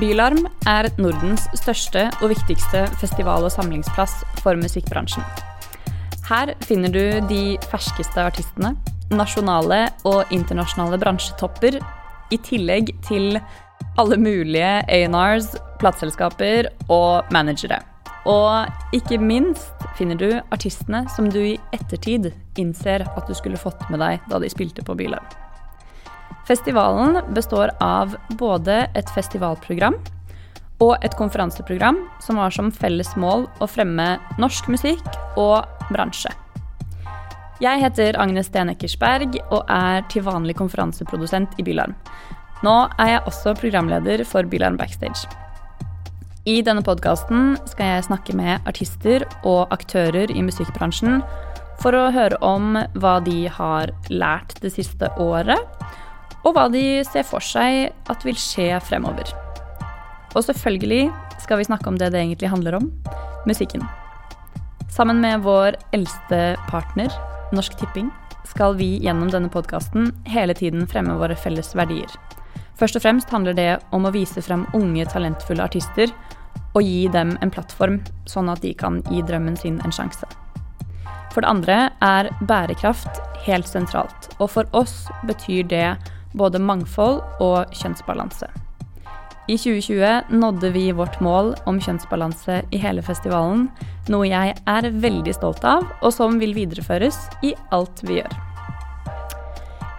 Bylarm er Nordens største og viktigste festival- og samlingsplass for musikkbransjen. Her finner du de ferskeste artistene, nasjonale og internasjonale bransjetopper, i tillegg til alle mulige A&Rs, plateselskaper og managere. Og ikke minst finner du artistene som du i ettertid innser at du skulle fått med deg da de spilte på Bylarm. Festivalen består av både et festivalprogram og et konferanseprogram som har som felles mål å fremme norsk musikk og bransje. Jeg heter Agnes Sten Eckersberg og er til vanlig konferanseprodusent i Bylarm. Nå er jeg også programleder for Bylarm Backstage. I denne podkasten skal jeg snakke med artister og aktører i musikkbransjen for å høre om hva de har lært det siste året, og hva de ser for seg at vil skje fremover. Og selvfølgelig skal vi snakke om det det egentlig handler om musikken. Sammen med vår eldste partner, Norsk Tipping, skal vi gjennom denne podkasten hele tiden fremme våre felles verdier. Først og fremst handler det om å vise frem unge, talentfulle artister og gi dem en plattform, sånn at de kan gi drømmen sin en sjanse. For det andre er bærekraft helt sentralt, og for oss betyr det både mangfold og kjønnsbalanse. I 2020 nådde vi vårt mål om kjønnsbalanse i hele festivalen, noe jeg er veldig stolt av, og som vil videreføres i alt vi gjør.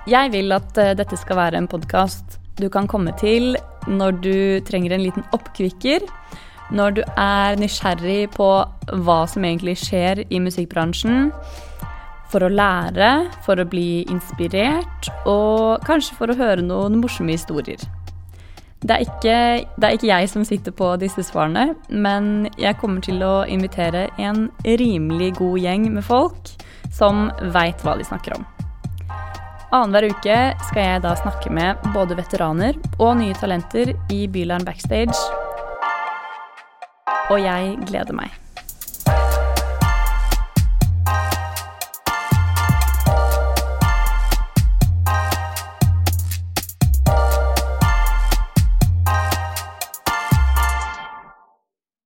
Jeg vil at eh, dette skal være en podkast du kan komme til når du trenger en liten oppkvikker, når du er nysgjerrig på hva som egentlig skjer i musikkbransjen, for å lære, for å bli inspirert, og kanskje for å høre noen morsomme historier. Det er, ikke, det er ikke jeg som sitter på disse svarene, men jeg kommer til å invitere en rimelig god gjeng med folk som veit hva de snakker om. Annenhver uke skal jeg da snakke med både veteraner og nye talenter i Bylarm Backstage. Og jeg gleder meg.